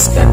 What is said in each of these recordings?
Escalade.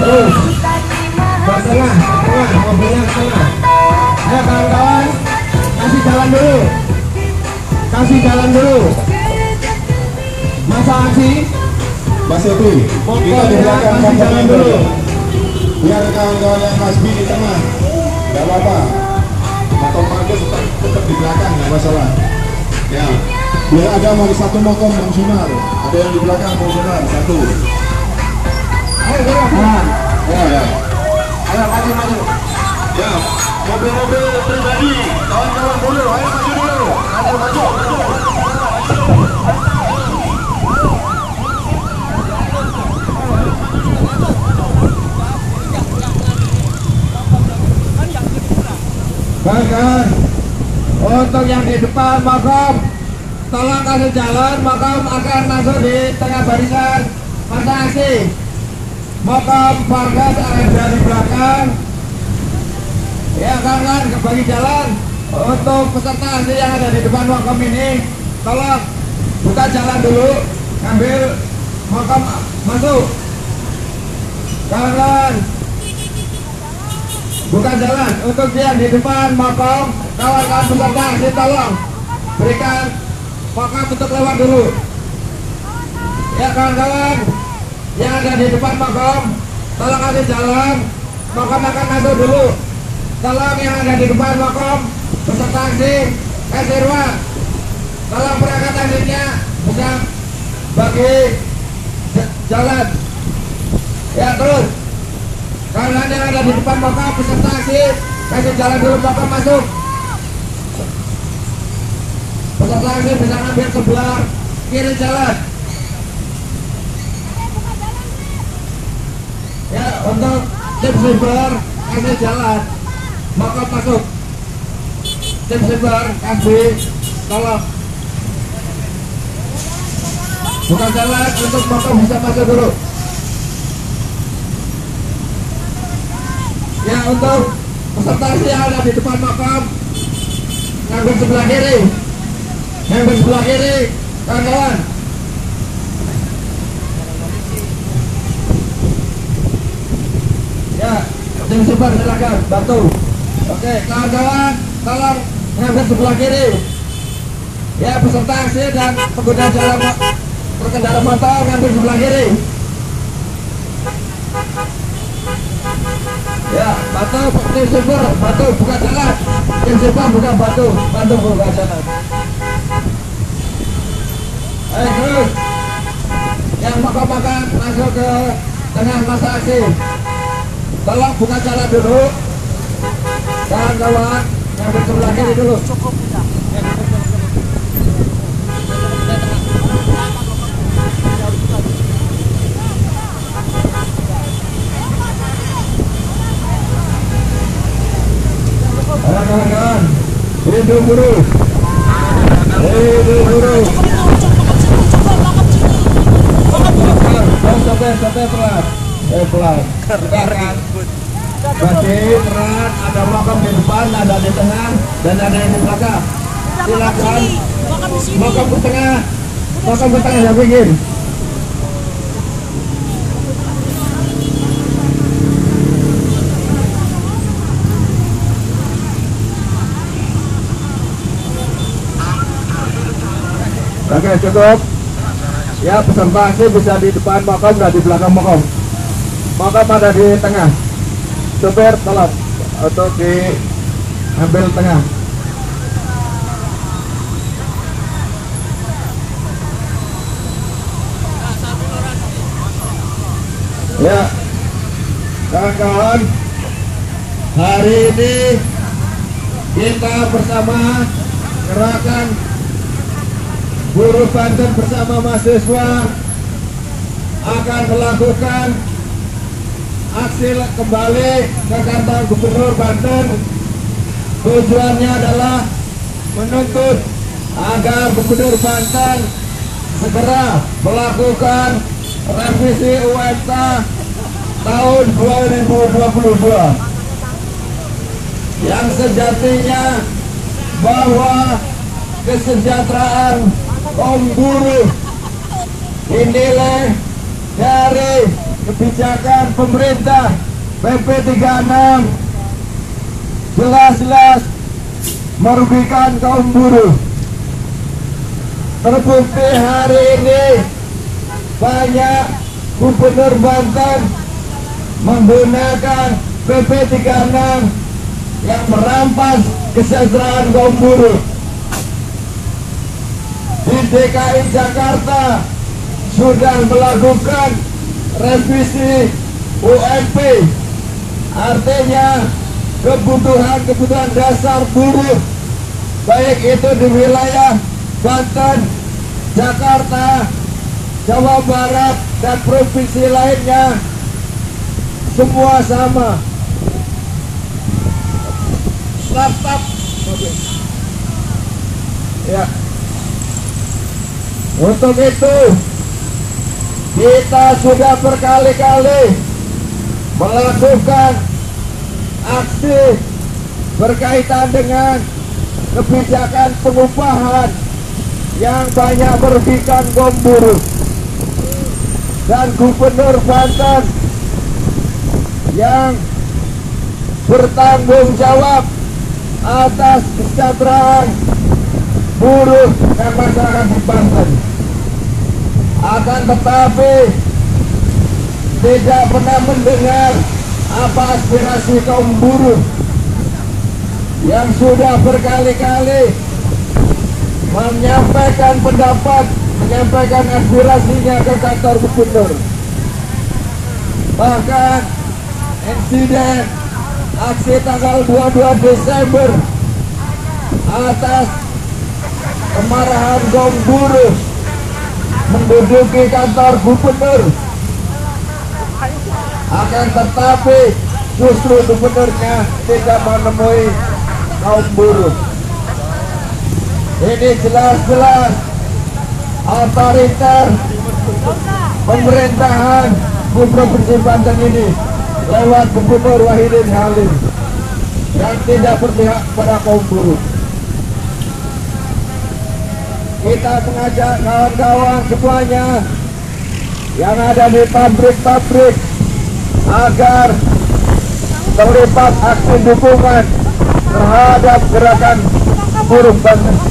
Ke tengah, tengah, mobilnya ke tengah. Ayo kawan-kawan, kasih jalan dulu. Kasih jalan dulu. Kita di belakang kasih jalan dulu. kawan-kawan yang di tengah. Gak apa-apa. Tetap, tetap di belakang, gak masalah. Ya. Biar ada mau satu. Ada yang di belakang satu. Untuk yang di depan makom, tolong kasih jalan, makom akan masuk di tengah barisan. Masa aksi. Makam Fargas ada di belakang. Ya kawan bagi jalan. Untuk peserta yang ada di depan makam ini tolong buka jalan dulu ambil makam masuk. Kawan buka jalan. Untuk yang di depan makam kawan-kawan peserta tolong berikan makam untuk lewat dulu. Ya kawan-kawan yang ada di depan makam tolong kasih jalan. Makam akan masuk dulu. Tolong yang ada di depan makam peserta aksi. Kasih ruang tolong perangkat aksinya bisa bagi jalan. Ya terus. Kalian yang ada di depan makam peserta aksi kasih jalan dulu makam masuk. Peserta aksi bisa ngambil sebelah kiri jalan ya untuk tim silver kasih jalan. Maka masuk. Tim silver kasih tolong. Bukan jalan untuk maka bisa masuk dulu. Ya untuk peserta yang ada di depan makam ngambil sebelah kiri. Ngambil sebelah kiri kawan-kawan Ya, tim super silakan bantu. Oke, kawan-kawan, tolong ngambil sebelah kiri. Ya, peserta aksi dan pengguna jalan berkendara motor ngambil sebelah kiri. Ya, batu tim super, batu buka jalan. Tim super buka batu, bantu buka jalan. Ayo terus. Yang makan-makan masuk ke tengah masa aksi tolong buka jalan dulu kawan-kawan yang di sebelah kiri dulu kawan-kawan hidup buru hidup buru sampai sampai pelan eh pelan kan Masih peran ada makam di depan, ada di tengah, dan ada yang di belakang. Silakan makam ke tengah, makam ke tengah yang pinggir. Oke cukup. Ya peserta aksi bisa di depan makam dan di belakang makam. Makam ada di tengah sopir tolong untuk diambil tengah. Ya kawan-kawan hari ini kita bersama gerakan buruh Banten bersama mahasiswa akan melakukan aksi kembali ke kantor gubernur Banten. Tujuannya adalah menuntut agar gubernur Banten segera melakukan revisi UMK tahun 2022 yang sejatinya bahwa kesejahteraan kaum buruh dinilai dari kebijakan pemerintah PP 36 jelas-jelas merugikan kaum buruh. Terbukti hari ini banyak gubernur Banten menggunakan PP 36 yang merampas kesejahteraan kaum buruh. Di DKI Jakarta sudah melakukan revisi UMP artinya kebutuhan-kebutuhan dasar buruh. Baik itu di wilayah Banten, Jakarta, Jawa Barat dan provinsi lainnya. Semua sama. Stop ya. Untuk itu kita sudah berkali-kali melakukan aksi berkaitan dengan kebijakan pengupahan yang banyak merugikan kaum buruh. Dan Gubernur Banten yang bertanggung jawab atas kesejahteraan buruh dan masyarakat di Banten akan tetapi tidak pernah mendengar apa aspirasi kaum buruh yang sudah berkali-kali menyampaikan pendapat, menyampaikan aspirasinya ke kantor gubernur. Bahkan insiden aksi tanggal 22 Desember atas kemarahan kaum buruh menduduki kantor gubernur akan tetapi justru gubernurnya tidak menemui kaum buruh ini jelas-jelas otoriter pemerintahan Provinsi Banten ini lewat Gubernur Wahidin Halim yang tidak berpihak pada kaum buruh. Kita mengajak kawan-kawan semuanya yang ada di pabrik-pabrik agar terlibat aksi dukungan terhadap gerakan buruh Banten.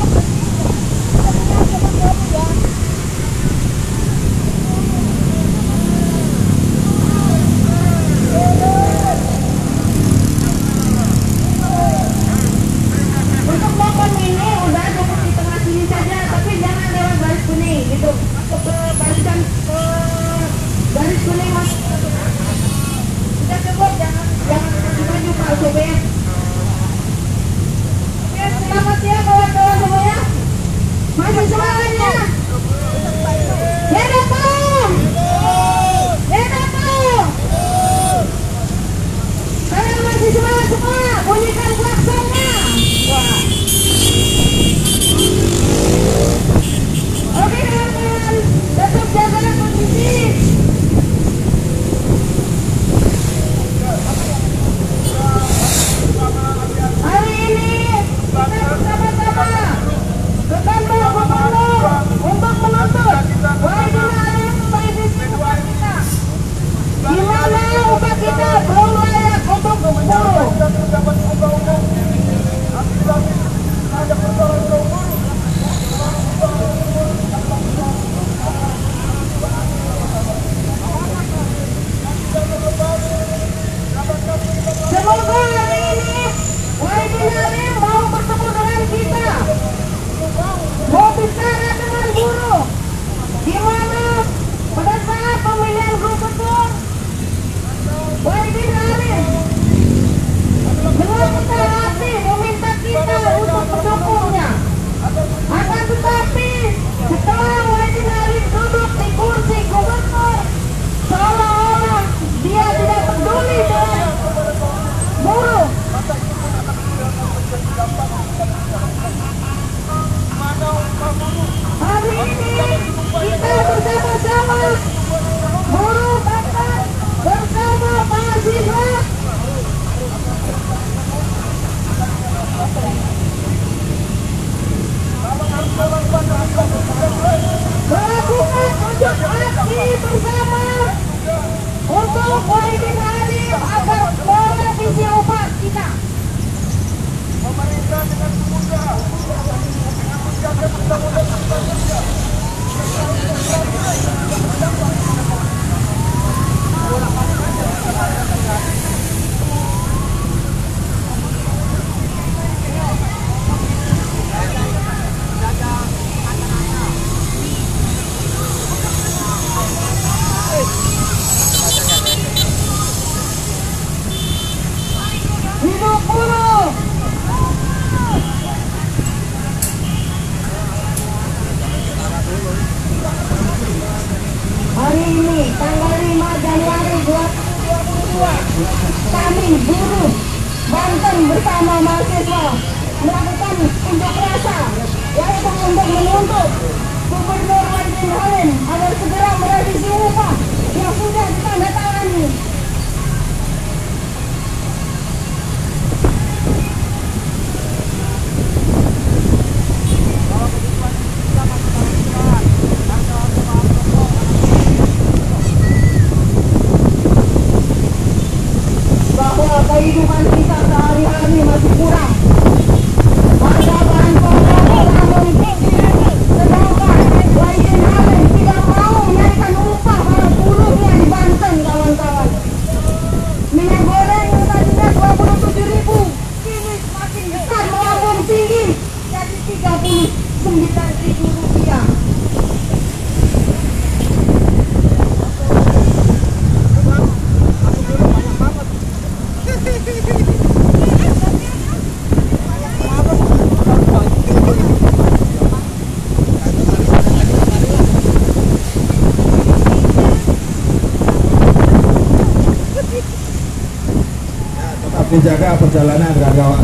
Dijaga perjalanan kawan-kawan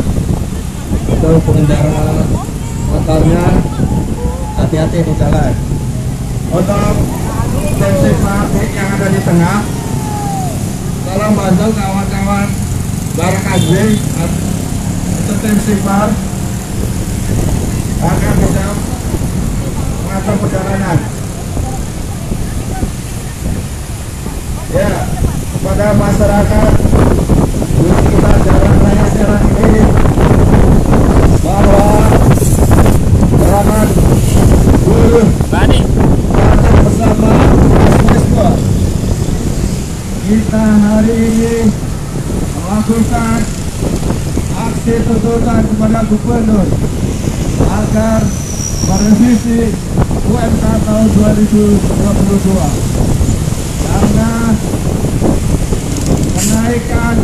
itu pengendara motornya hati-hati di jalan. Untuk tensi trafik yang ada di tengah tolong bantu kawan-kawan barang anjing untuk tensi bar agar bisa mengatur perjalanan. Ya kepada masyarakat di sekitar jalan raya Serang ini bahwa perangan buruh datang bersama mahasiswa kita hari ini melakukan aksi tuntutan kepada gubernur agar merevisi UMK tahun 2022 karena kenaikan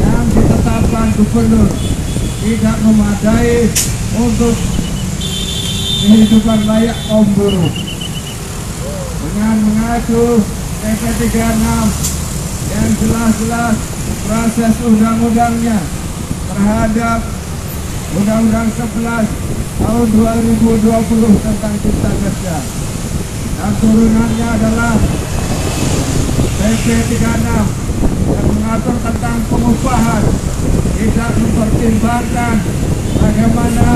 yang ditetapkan gubernur tidak memadai untuk kehidupan layak kaum buruh. Dengan mengacu PP 36 yang jelas-jelas proses undang-undangnya terhadap Undang-Undang 11 tahun 2020 tentang Cipta Kerja. Dan turunannya adalah PP 36 yang mengatur tentang pengupahan tidak mempertimbangkan bagaimana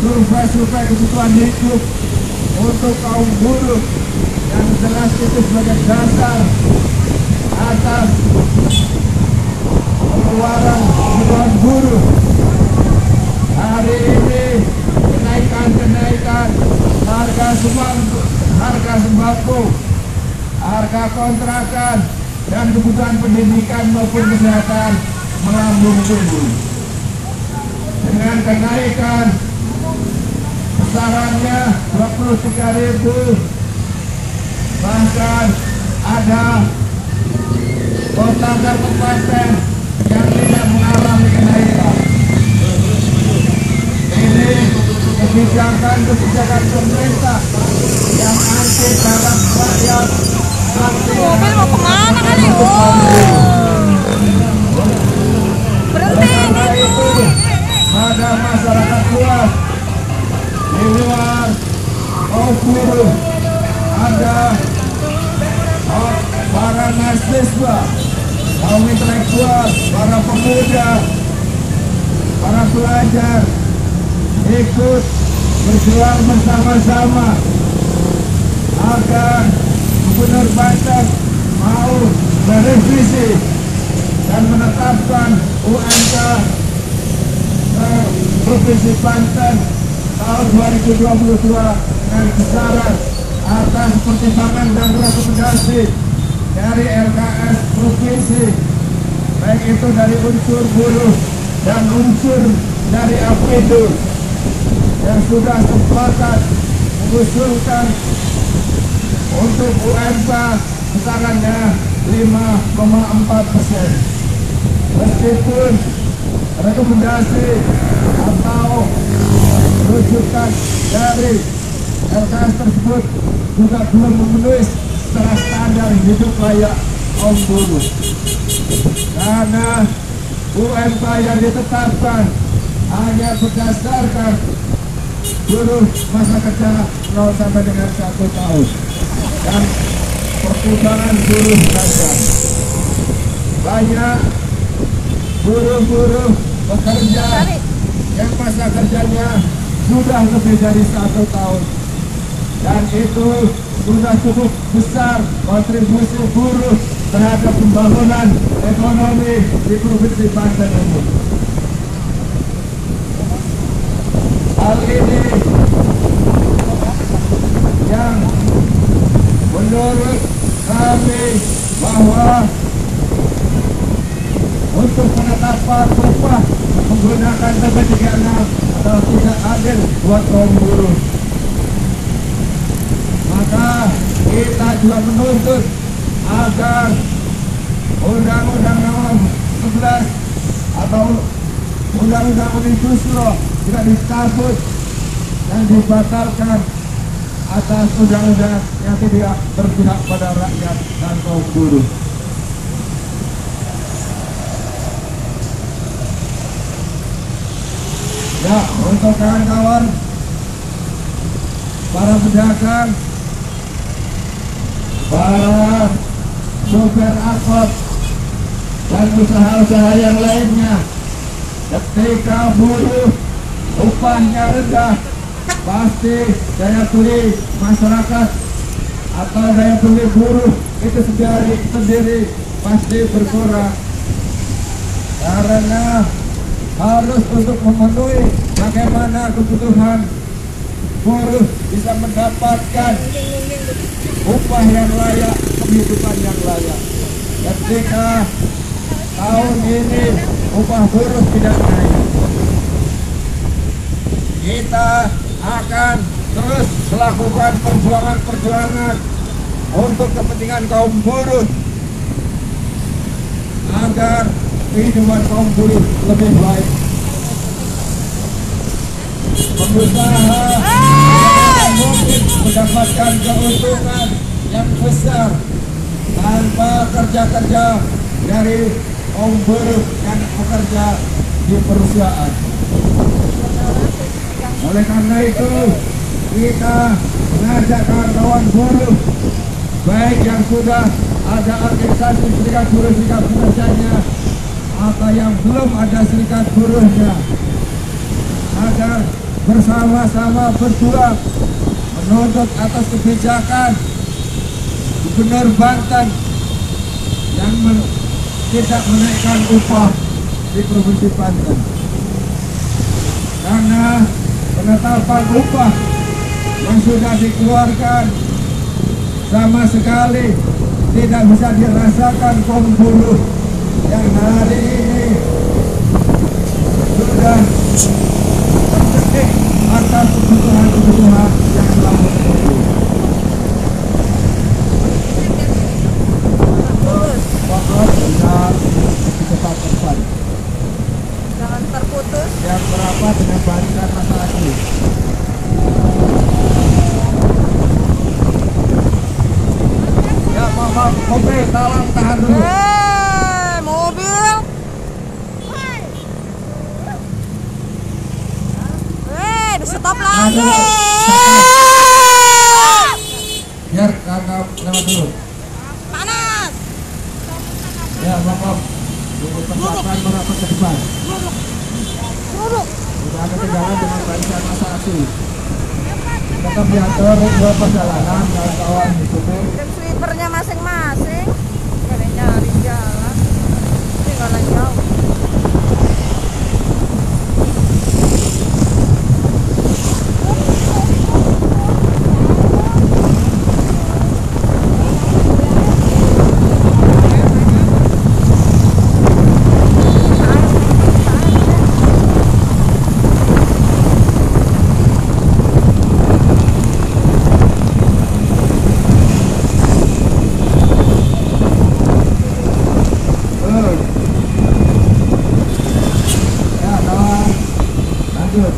survei-survei kebutuhan hidup untuk kaum buruh yang jelas itu sebagai dasar atas pengeluaran kebutuhan buruh hari ini kenaikan-kenaikan harga sembako, harga sembako, harga kontrakan dan kebutuhan pendidikan maupun kesehatan melambung tinggi. Dengan kenaikan besarannya 23 ribu bahkan ada kota kabupaten yang tidak mengalami kenaikan kebijakan-kebijakan pemerintah yang anti terhadap rakyat Mobil mau ke mana kali? Oh. Berhenti ini. pada masyarakat luas di luar buruh ada oh, para mahasiswa kaum intelektual para pemuda para pelajar ikut berjuang bersama-sama agar Gubernur Banten mau merevisi dan menetapkan UMK Provinsi Banten tahun 2022 dengan besaran atas pertimbangan dan rekomendasi dari LKS Provinsi baik itu dari unsur buruh dan unsur dari APIDU yang sudah sepakat mengusulkan untuk UMK besarannya 5,4 persen. Meskipun rekomendasi atau rujukan dari LKS tersebut juga belum memenuhi secara standar hidup layak kaum buruh. Karena UMK yang ditetapkan hanya berdasarkan buruh masa kerja 0 sampai dengan 1 tahun dan perputaran buruh saja. Banyak buruh-buruh bekerja yang masa kerjanya sudah lebih dari satu tahun dan itu sudah cukup besar kontribusi buruh terhadap pembangunan ekonomi di Provinsi Banten ini. Hal ini yang menurut kami bahwa untuk penetapan upah menggunakan TP36 adalah tidak adil buat kaum buruh. Maka kita juga menuntut agar Undang-Undang Nomor 11 atau Undang-Undang Omnibus Law tidak dicabut dan dibatalkan atas undang-undang yang tidak berpihak pada rakyat dan kaum buruh. Ya, untuk kawan-kawan para pedagang, para sopir angkot dan usaha-usaha yang lainnya ketika buruh upahnya rendah pasti daya beli masyarakat atau daya beli buruh itu sendiri, sendiri pasti berkurang karena harus untuk memenuhi bagaimana kebutuhan buruh bisa mendapatkan upah yang layak, kehidupan yang layak. Ketika tahun ini upah buruh tidak naik, kita akan terus melakukan perjuangan-perjuangan untuk kepentingan kaum buruh agar kehidupan kaum buruh lebih baik. Pengusaha mungkin mendapatkan keuntungan yang besar tanpa kerja-kerja dari kaum buruh yang bekerja di perusahaan. Oleh karena itu, kita mengajak kawan-kawan buruh, baik yang sudah ada organisasi serikat buruh serikat pekerjanya, atau yang belum ada serikat buruhnya, agar bersama-sama berjuang menuntut atas kebijakan Gubernur Banten yang men- tidak menaikkan upah di Provinsi Banten. Karena penetapan upah yang sudah dikeluarkan. Sama sekali tidak bisa dirasakan kaum buruh yang hari ini sudah tercetik atas kebutuhan-kebutuhan yang selama ini. Mohon bisa cepat cepat Jangan terputus. yang berapa dengan barisan masalah ini. Ya, maaf, maaf, mobil, tolong tahan dulu. Eh, mobil. Eh, di stop lagi. Biar kakak lewat dulu. Panas. Ya, maaf, maaf. Tunggu persiapan merapat ke depan. Duduk. Sudah ada kendala dengan barisan masa aksi. Tetap diatur dua perjalanan kawan-kawan di supir. Dan sweepernya masing-masing. Ada nyari jalan. Tinggalan jauh. Terus. Ya, kawan. Lanjut.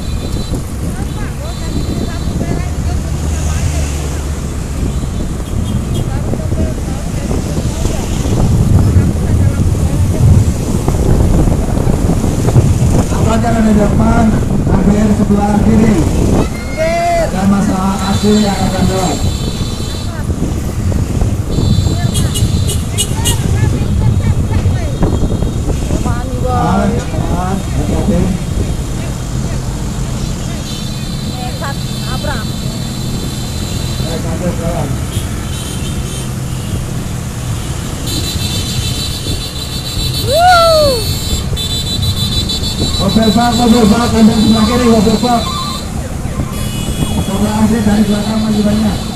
Di depan, ambil sebelah kiri. Ada masalah asli yang akan lewat. Abram. Baik, lanjut, kawan. mobil bak mobil bak mobil sebelah kiri mobil bak sebelah kiri dari belakang masih banyak.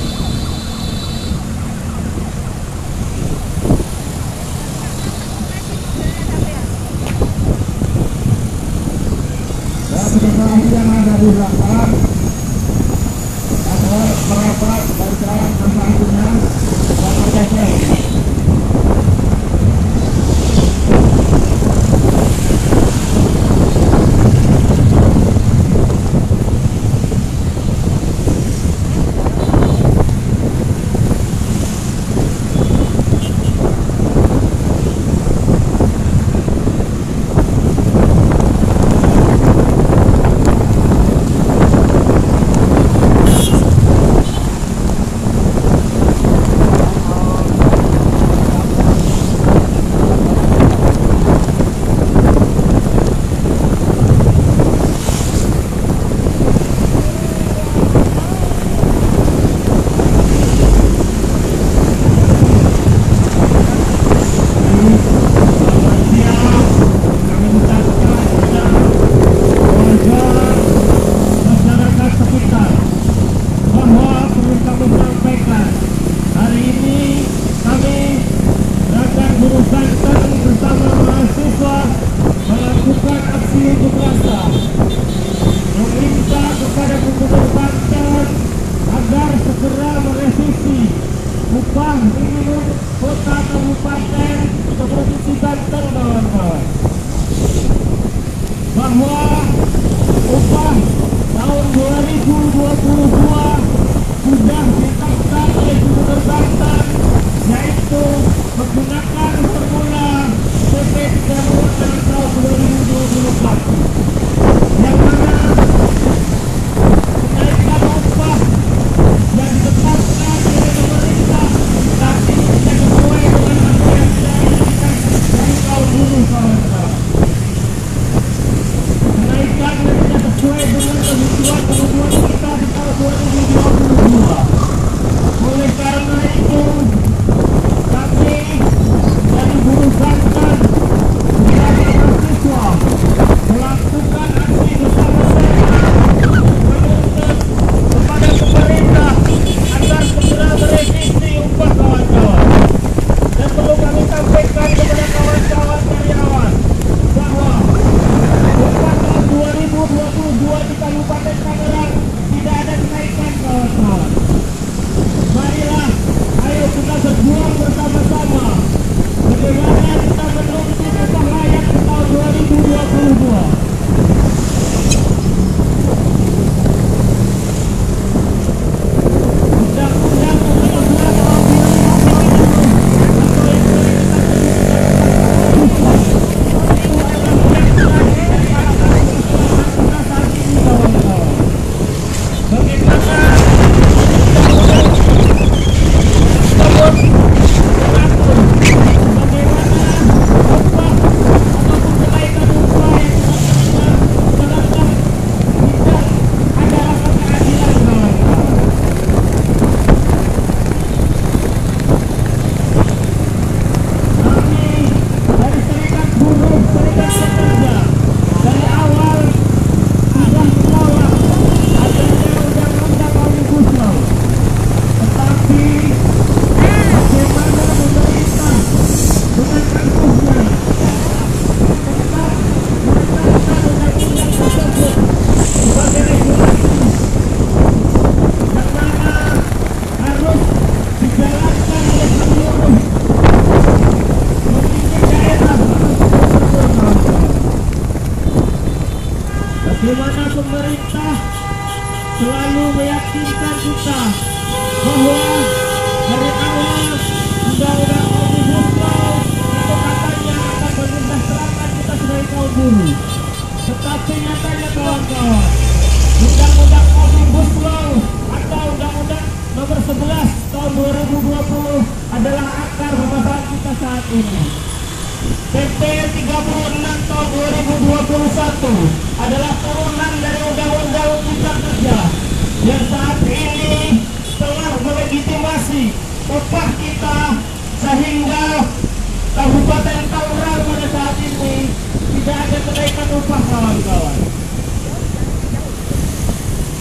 kawan-kawan.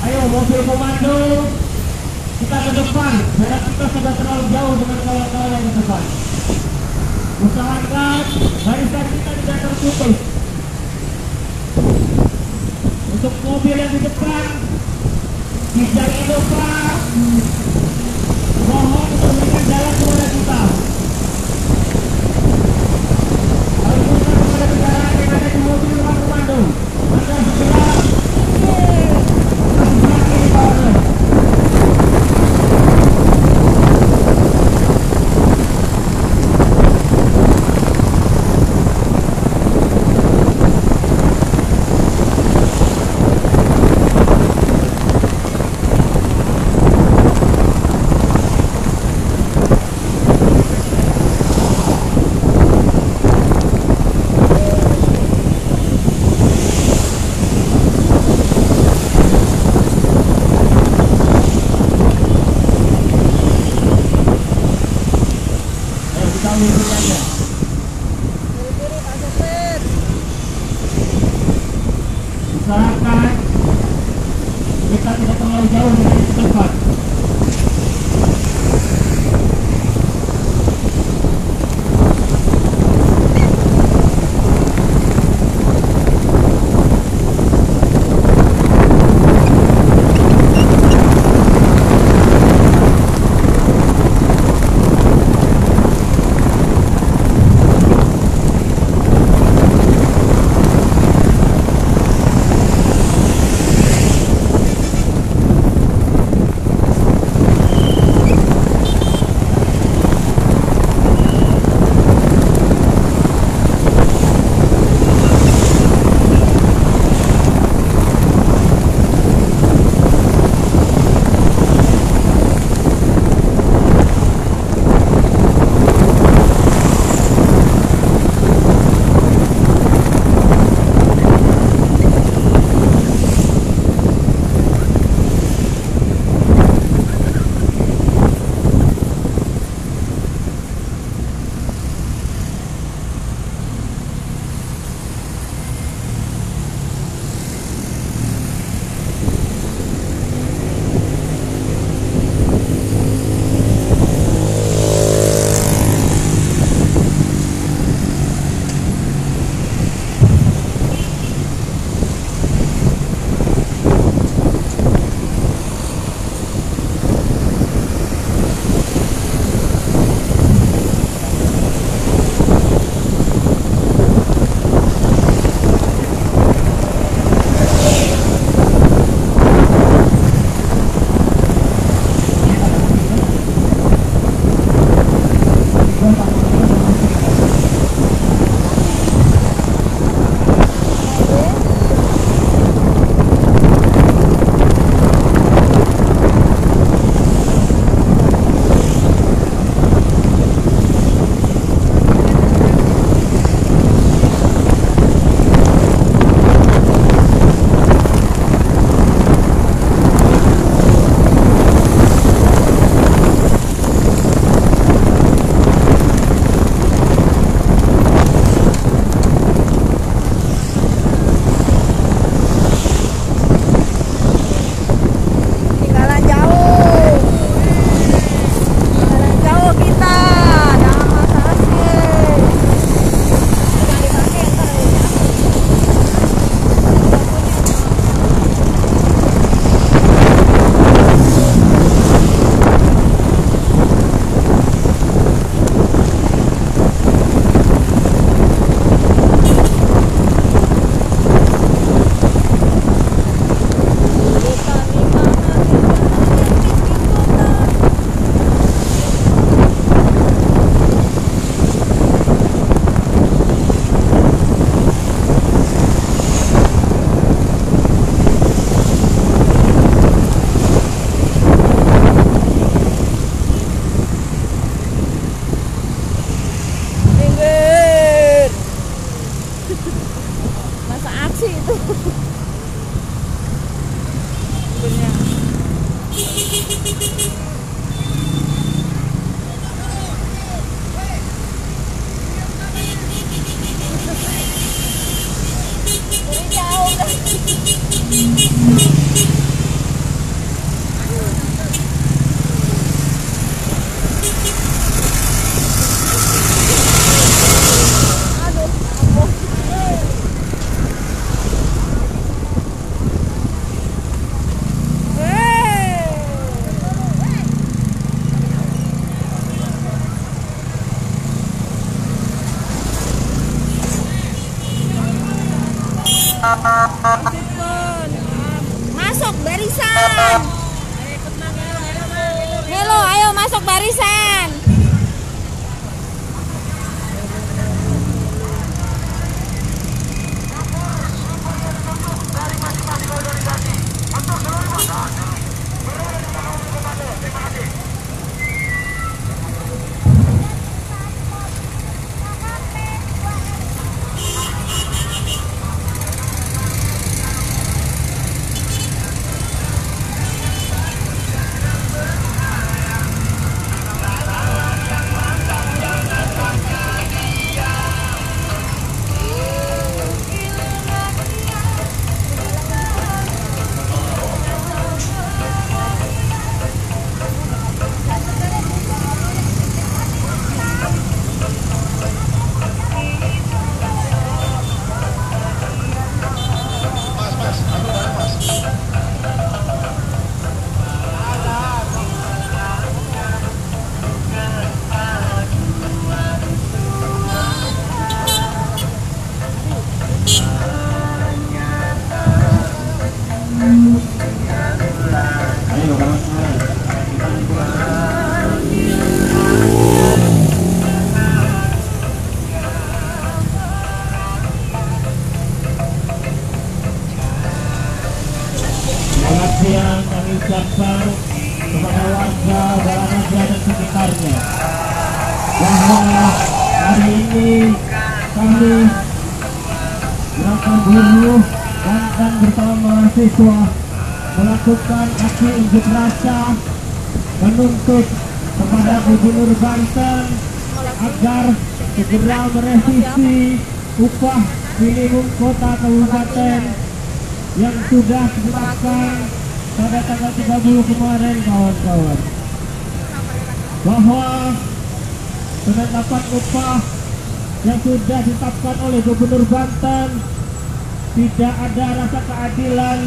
Ayo mobil komando kita ke depan. Jarak kita sudah terlalu jauh dengan kawan-kawan yang di depan. Usahakan barisan kita tidak terputus. Untuk mobil yang di depan, tidak lupa mohon memberikan jalan kepada kita. Kalau kepada kendaraan yang ada Helo, ayo masuk barisan. Gerakan bersama mahasiswa melakukan aksi unjuk rasa menuntut kepada Gubernur Banten agar segera merevisi upah minimum kota kabupaten yang sudah ditetapkan pada tanggal 30 kemarin kawan-kawan. Bahwa penetapan upah yang sudah ditetapkan oleh Gubernur Banten tidak ada rasa keadilan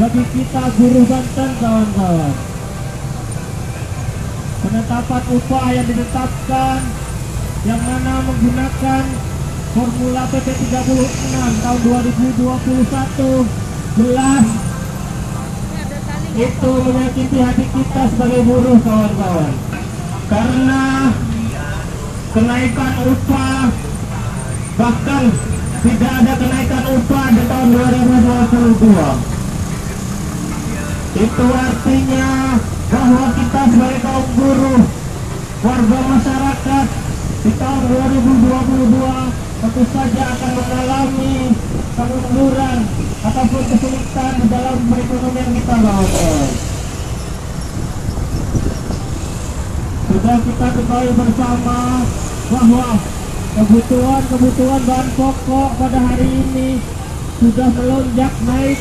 bagi kita buruh Banten kawan-kawan. Penetapan upah yang ditetapkan yang mana menggunakan Formula PP 36 tahun 2021 jelas itu menyakiti hati kita sebagai buruh kawan-kawan. Karena kenaikan upah bahkan tidak ada kenaikan upah di tahun 2022 itu artinya bahwa kita sebagai kaum buruh warga masyarakat di tahun 2022 tentu saja akan mengalami kemunduran ataupun kesulitan di dalam perekonomian kita kawan-kawan. Sudah kita ketahui bersama bahwa kebutuhan-kebutuhan bahan pokok pada hari ini sudah melonjak naik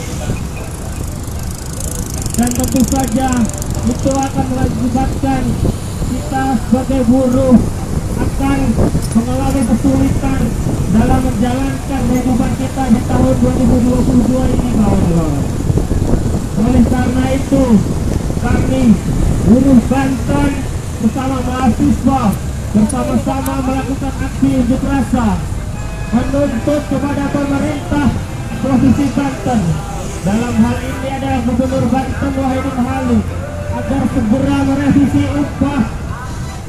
dan tentu saja itu akan mengakibatkan kita sebagai buruh akan mengalami kesulitan dalam menjalankan kehidupan kita di tahun 2022 ini kawan-kawan. Oleh karena itu, kami buruh Banten bersama mahasiswa bersama-sama melakukan aksi unjuk rasa menuntut kepada pemerintah Provinsi Banten. Dalam hal ini adalah Gubernur Banten Wahidin Halim agar segera merevisi upah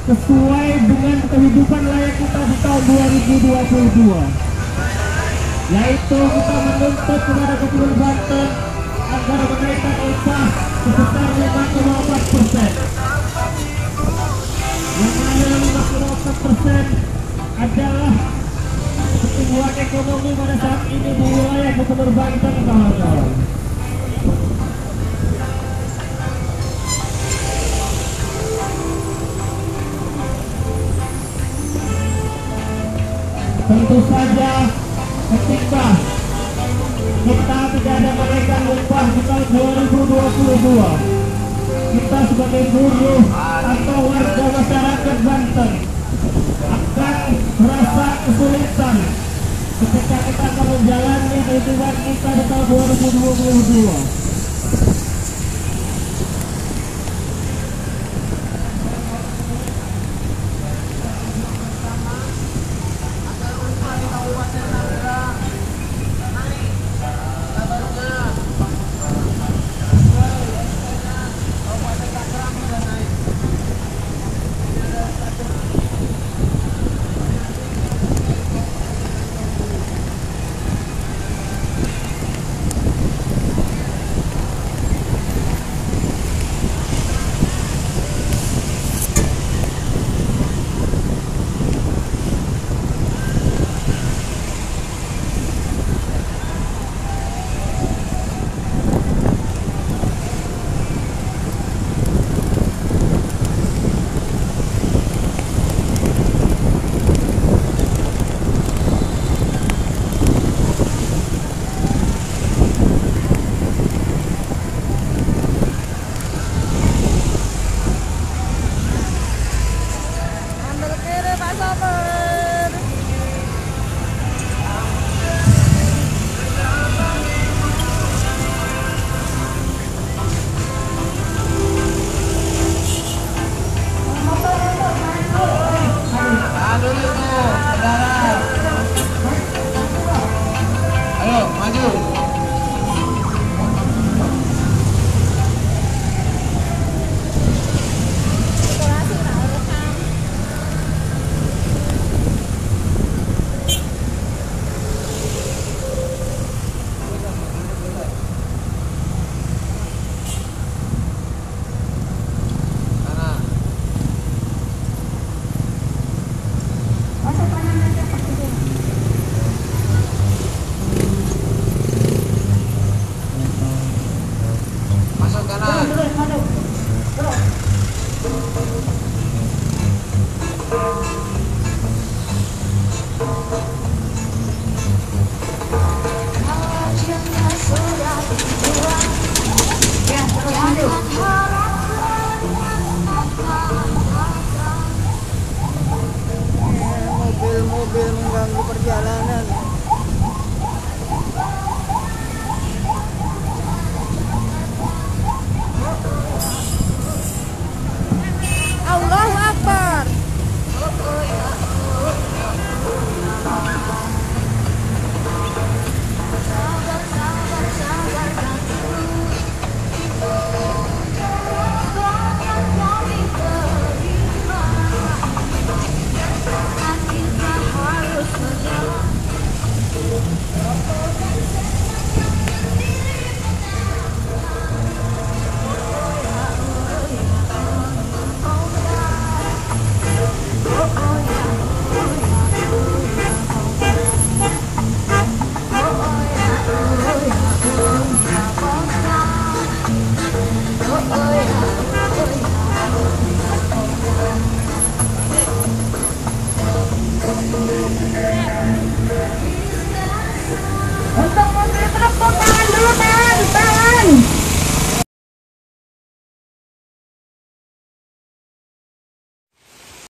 sesuai dengan kehidupan layak kita di tahun 2022 yaitu kita menuntut kepada Gubernur Banten agar menaikkan upah sebesar 5,4 persen yang mana 5,4 persen adalah pertumbuhan ekonomi pada saat ini di wilayah tentu saja ketika kita tidak ada kenaikan upah di tahun 2022 kita sebagai buruh atau warga masyarakat Banten akan merasa kesulitan ketika kita akan menjalani kehidupan kita di tahun 2022